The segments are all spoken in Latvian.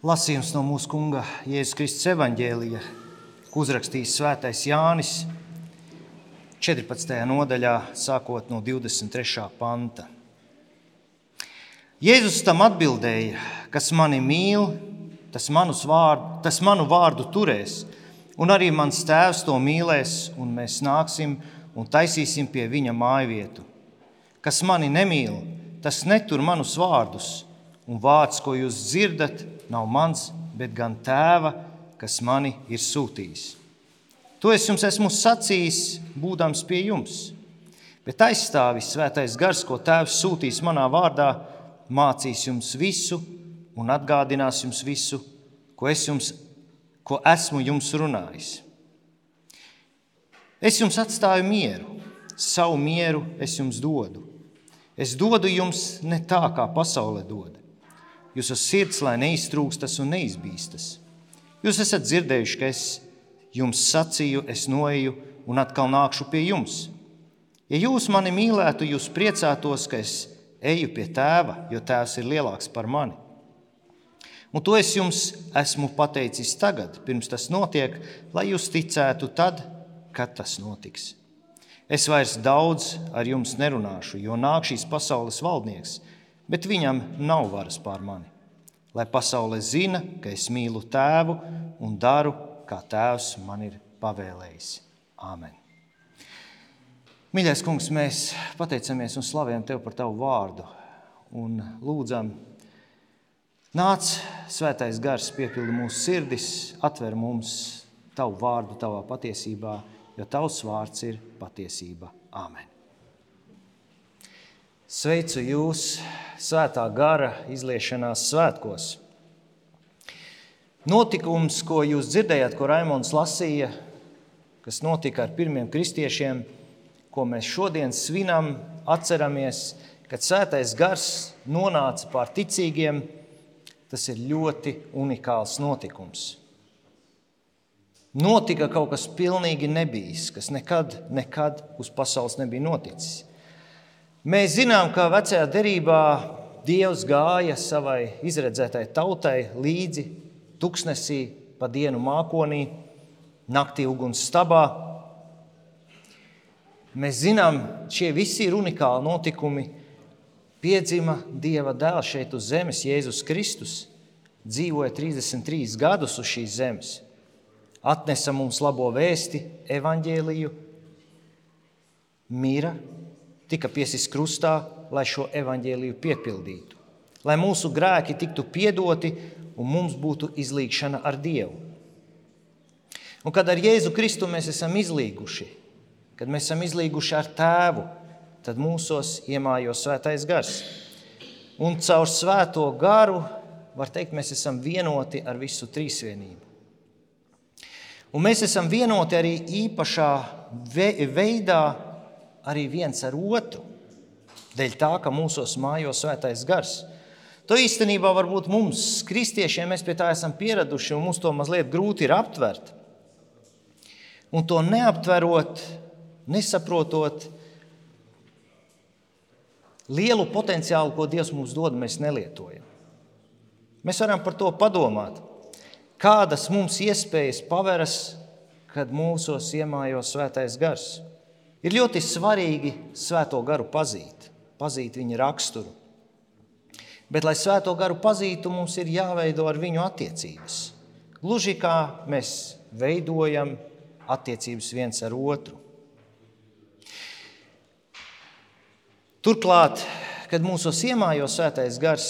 Lasījums no mūsu kunga Jēzus Kristus evaņģēlija, ko uzrakstījis Svētais Jānis 14. nodaļā, sākot no 23. panta. Jēzus tam atbildēja, kas mani mīl, tas, vārdu, tas manu vārdu turēs, un arī mans tēvs to mīlēs, un mēs nāksim un taisīsim pie viņa mājvietu. Kas mani nemīl, tas netur manus vārdus, un vārds, ko jūs dzirdat, nav mans, bet gan tēva, kas mani ir sūtījis. To es jums esmu sacījis, būdams pie jums. Bet aizstāvis svētais gars, ko tēvs sūtīs manā vārdā, mācīs jums visu un atgādinās jums visu, ko, es jums, ko esmu jums runājis. Es jums atstāju mieru, savu mieru es jums dodu. Es dodu jums ne tā, kā pasaule dod jūsu sirds, lai neiztrūkstas un neizbīstas. Jūs esat dzirdējuši, ka es jums sacīju, es noeju un atkal nākšu pie jums. Ja jūs mani mīlētu, jūs priecātos, ka es eju pie tēva, jo tēvs ir lielāks par mani. Un to es jums esmu pateicis tagad, pirms tas notiek, lai jūs ticētu tad, kad tas notiks. Es vairs daudz ar jums nerunāšu, jo nāk šīs pasaules valdnieks bet viņam nav varas pār mani. Lai pasaule zina, ka es mīlu tēvu un daru, kā tēvs man ir pavēlējis. Āmen. Mīļais kungs, mēs pateicamies un slavējam tevi par tavu vārdu un lūdzam, nāc, svētais gars, piepildi mūsu sirdis, atver mums tavu vārdu, tavā patiesībā, jo tavs vārds ir patiesība. Āmen. Sveicu jūs svētā gara izliešanās svētkos. Notikums, ko jūs dzirdējāt, ko Raimons lasīja, kas notika ar pirmiem kristiešiem, ko mēs šodien svinam, atceramies, kad svētais gars nonāca pār ticīgiem, tas ir ļoti unikāls notikums. Notika kaut kas pilnīgi nebijis, kas nekad, nekad uz pasaules nebija noticis. Mēs zinām, ka vecajā derībā Dievs gāja savai izredzētai tautai līdzi tuksnesī, pa dienu mākonī, naktī uguns stabā. Mēs zinām, šie visi ir unikāli notikumi. Piedzima Dieva dēls šeit uz zemes, Jēzus Kristus, dzīvoja 33 gadus uz šīs zemes, atnesa mums labo vēsti, evaņģēliju, mira tika piesis krustā, lai šo evaņģēliju piepildītu, lai mūsu grēki tiktu piedoti un mums būtu izlīgšana ar Dievu. Un kad ar Jēzu Kristu mēs esam izlīguši, kad mēs esam izlīguši ar Tēvu, tad mūsos iemājo svētais gars. Un caur svēto garu, var teikt, mēs esam vienoti ar visu trīsvienību. Un mēs esam vienoti arī īpašā veidā arī viens ar otru. Dēļ tā, ka mūsos mājo svētais gars. To īstenībā varbūt mums, kristiešiem, mēs pie tā esam pieraduši, un mums to mazliet grūti ir aptvert. Un to neaptverot, nesaprotot, lielu potenciālu, ko Dievs mums dod, mēs nelietojam. Mēs varam par to padomāt, kādas mums iespējas paveras, kad mūsos iemājo svētais gars. Ir ļoti svarīgi svēto garu pazīt, pazīt viņa raksturu. Bet, lai svēto garu pazītu, mums ir jāveido ar viņu attiecības. Gluži kā mēs veidojam attiecības viens ar otru. Turklāt, kad mūsos iemājo svētais gars,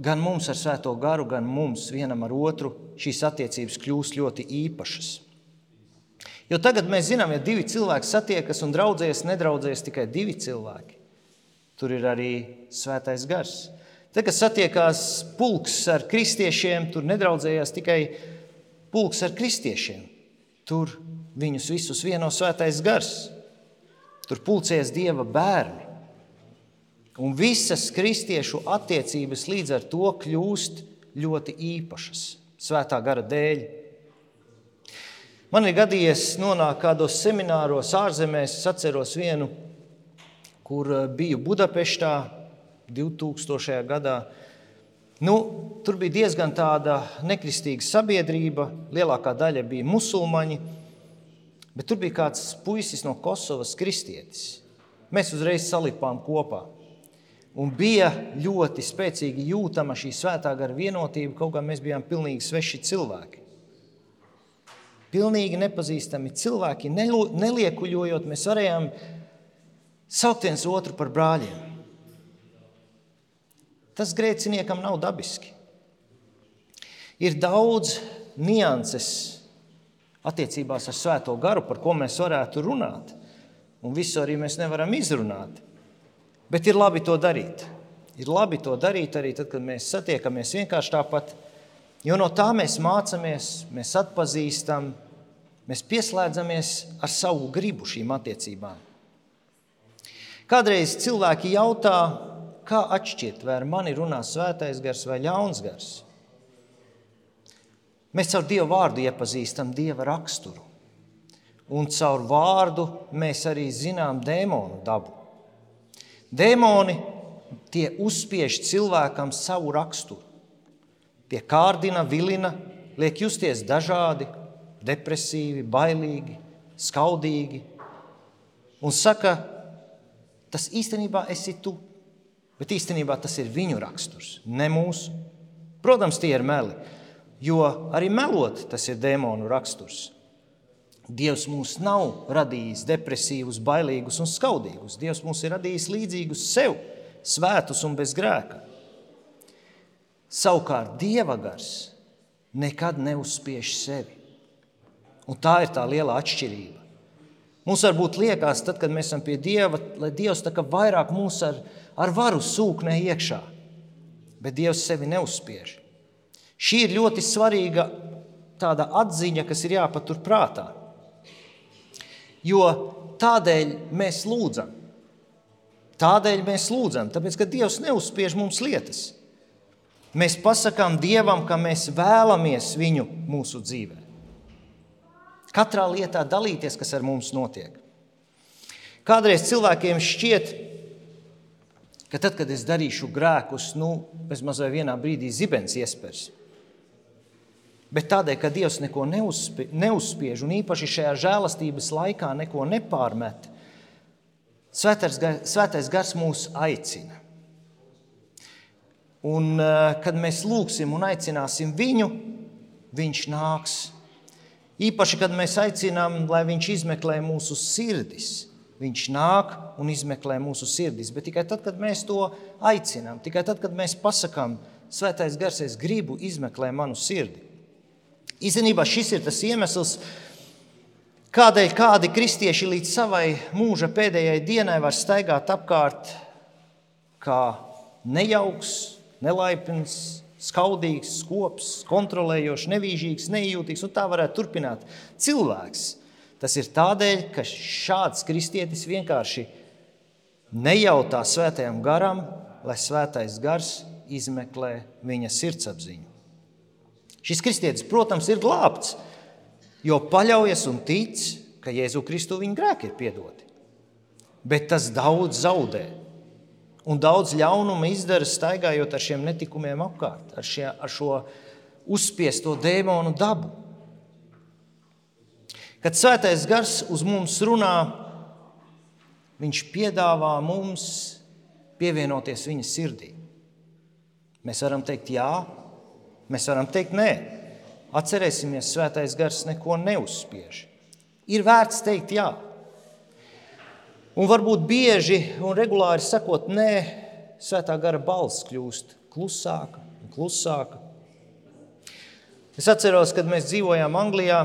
gan mums ar svēto garu, gan mums vienam ar otru, šīs attiecības kļūst ļoti īpašas. Jo tagad mēs zinām, ja divi cilvēki satiekas un draudzējas, nedraudzējas tikai divi cilvēki. Tur ir arī svētais gars. Tad, kad satiekās pulks ar kristiešiem, tur nedraudzējās tikai pulks ar kristiešiem. Tur viņus visus vieno svētais gars. Tur pulcējas dieva bērni. Un visas kristiešu attiecības līdz ar to kļūst ļoti īpašas svētā gara dēļ. Man ir gadījies nonākt kādos semināros ārzemēs. Es atceros vienu, kur eh, biju Budapeštā 2000. gadā. Nu, tur bija diezgan tāda nekristīga sabiedrība, lielākā daļa bija musulmaņi, bet tur bija kāds puisis no Kosovas, kristietis. Mēs uzreiz salipām kopā. Un bija ļoti spēcīgi jūtama šī svētā gara vienotība, kaut kā mēs bijām pilnīgi sveši cilvēki. Pilnīgi nepazīstami cilvēki, neliekuļojot, mēs varējām saukt viens otru par brāļiem. Tas grēciniekam nav dabiski. Ir daudz nianses attiecībās ar Svēto garu, par ko mēs varētu runāt. Un visu arī mēs nevaram izrunāt. Bet ir labi to darīt. Ir labi to darīt arī tad, kad mēs satiekamies vienkārši tāpat. Jo no tā mēs mācāmies, mēs atpazīstam, mēs pieslēdzamies ar savu gribu šīm attiecībām. Kādreiz cilvēki jautā, kā atšķirt, vai ar mani runā svētais gars vai ļauns gars. Mēs caur Dieva vārdu iepazīstam Dieva raksturu, un caur vārdu mēs arī zinām dēmonu dabu. Dēmoni tie uzspiež cilvēkam savu raksturu. Tie kārdina, vilina, liek justies dažādi, depresīvi, bailīgi, skaudīgi. Un saka, tas īstenībā esi tu, bet īstenībā tas ir viņu raksturs, ne mūsu. Protams, tie ir meli, jo arī melot tas ir dēmonu raksturs. Dievs mūs nav radījis depresīvus, bailīgus un skaudīgus. Dievs mūs ir radījis līdzīgus sev, svētus un bez grēka. Savukārt Dieva gars nekad neuzspiež sevi. Un tā ir tā liela atšķirība. Mums varbūt liekas, tad, kad mēs esam pie Dieva, lai Dievs vairāk mūs ar, ar varu sūknē iekšā, bet Dievs sevi neuzspiež. Šī ir ļoti svarīga tāda atziņa, kas ir jāpatur prātā. Jo tādēļ mēs lūdzam. Tādēļ mēs lūdzam, tāpēc ka Dievs neuzspiež mums lietas. Mēs pasakām Dievam, ka mēs vēlamies viņu mūsu dzīvē. Katrā lietā dalīties, kas ar mums notiek. Kādreiz cilvēkiem šķiet, ka tad, kad es darīšu grēkus, nu, bez mazliet vienā brīdī zibens iespējas bet tādēļ, ka Dievs neko neuzspiež un īpaši šajā žēlastības laikā neko nepārmet, Svētais, svētais gars mūs aicina. Un, eh, kad mēs lūgsim un aicināsim viņu, viņš nāks. Īpaši, kad mēs aicinām, lai viņš izmeklē mūsu sirdis. Viņš nāk un izmeklē mūsu sirdis. Bet tikai tad, kad mēs to aicinām, tikai tad, kad mēs pasakām, Svētais gars, es gribu izmeklēt manu sirdi. Īstenībā šis ir tas iemesls, kādēļ kādi kristieši līdz savai mūža pēdējai dienai var staigāt apkārt kā nejauks, nelaipns, skaudīgs, skops, kontrolējošs, nevīžīgs, nejūtīgs, un tā varētu turpināt. Cilvēks. Tas ir tādēļ, ka šāds kristietis vienkārši nejautā svētajam garam, lai svētais gars izmeklē viņa sirdsapziņu. Šis kristietis, protams, ir glābts, jo paļaujas un tic, ka Jēzu Kristu viņa grēki ir piedoti. Bet tas daudz zaudē. Un daudz ļaunuma izdara staigājot ar šiem netikumiem apkārt, ar, šie, ar šo uzspiesto dēmonu dabu. Kad svētais gars uz mums runā, viņš piedāvā mums pievienoties viņa sirdī. Mēs varam teikt, jā, Mēs varam teikt, nē, atcerēsimies, svētais gars neko neuzspiež. Ir vērts teikt, jā. Un varbūt bieži un regulāri sakot, nē, svētā gara balss kļūst klusāka un klusāka. Es atceros, kad mēs dzīvojām Anglijā.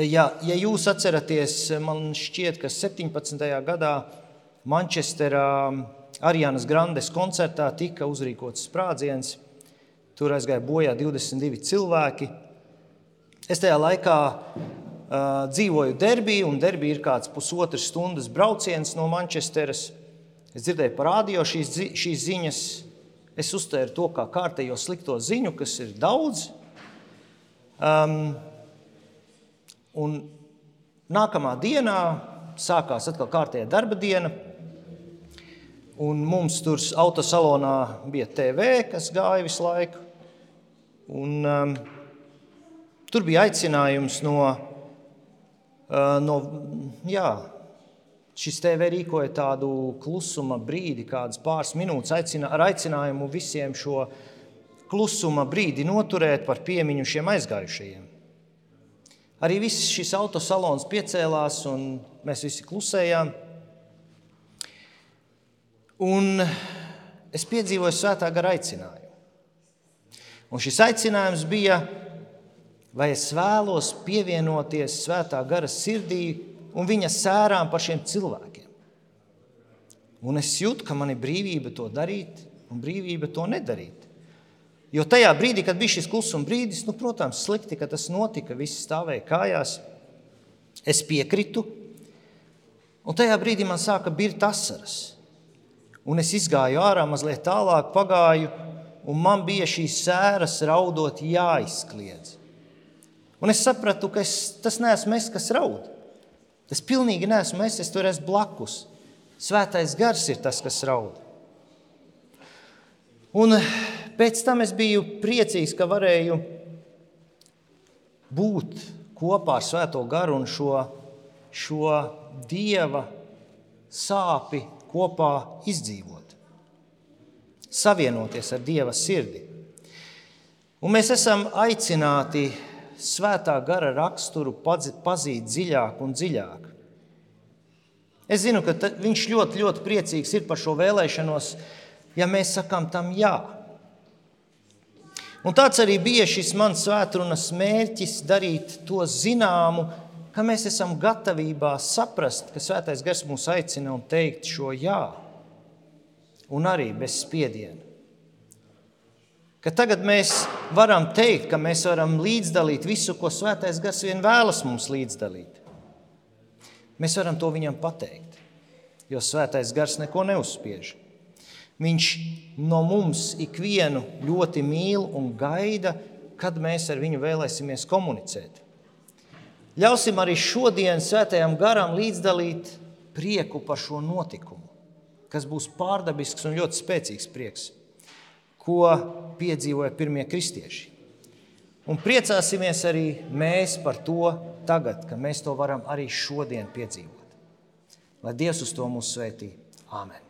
Ja, ja jūs atceraties, man šķiet, ka 17. gadā Manchesterā Arianas Grandes koncertā tika uzrīkots sprādziens. Tur aizgāja bojā 22 cilvēki. Es tajā laikā dzīvoju Derbijā, un Derbija ir kāds pusotras stundas brauciens no Manchesteras. Es dzirdēju par radio šīs, šīs ziņas. Es uztvēru to kā kārtējo slikto ziņu, kas ir daudz. Um, un nākamā dienā sākās atkal kārtējā darba diena. Un mums tur autosalonā bija TV, kas gāja visu laiku. Un, um, tur bija aicinājums no, no jā, šis TV rīkoja tādu klusuma brīdi, kādas pāris minūtes, aicina, ar aicinājumu visiem šo klusuma brīdi noturēt par piemiņu šiem aizgājušajiem. Arī viss šis autosalons piecēlās, un mēs visi klusējām. Un es piedzīvoju svētā gara aicinājumu. Un šis aicinājums bija, vai es vēlos pievienoties svētā gara sirdī un viņa sērām par šiem cilvēkiem. Un es jūtu, ka man ir brīvība to darīt un brīvība to nedarīt. Jo tajā brīdī, kad bija šis klusuma brīdis, nu, protams, slikti, ka tas notika, visi stāvēja kājās. Es piekritu, un tajā brīdī man sāka birt asaras. Un es izgāju ārā mazliet tālāk, pagāju, un man bija šīs sēras raudot jāizkliedz. Un es sapratu, ka es, tas neesmu es, kas raud. Tas pilnīgi neesmu es, es tur esmu blakus. Svētais gars ir tas, kas raud. Un pēc tam es biju priecīgs, ka varēju būt kopā ar Svēto garu un šo, šo dieva sāpi kopā izdzīvot, savienoties ar Dieva sirdi. Un mēs esam aicināti svētā gara raksturu pazīt dziļāk un dziļāk. Es zinu, ka viņš ļoti, ļoti priecīgs ir par šo vēlēšanos, ja mēs sakām tam jā. Un tāds arī bija šis mans svētrunas mērķis darīt to zināmu ka mēs esam gatavībā saprast, ka Svētais Gars mūs aicina un teikt šo jā, un arī bez spiediena. Ka tagad mēs varam teikt, ka mēs varam līdzdalīt visu, ko Svētais Gars vien vēlas mums līdzdalīt. Mēs varam to viņam pateikt, jo Svētais Gars neko neuzspiež. Viņš no mums ikvienu ļoti mīl un gaida, kad mēs ar viņu vēlēsimies komunicēt. Ļausim arī šodien svētajam garam līdzdalīt prieku par šo notikumu, kas būs pārdabisks un ļoti spēcīgs prieks, ko piedzīvoja pirmie kristieši. Un priecāsimies arī mēs par to tagad, ka mēs to varam arī šodien piedzīvot. Lai Dievs uz to mūs svētī. Āmen!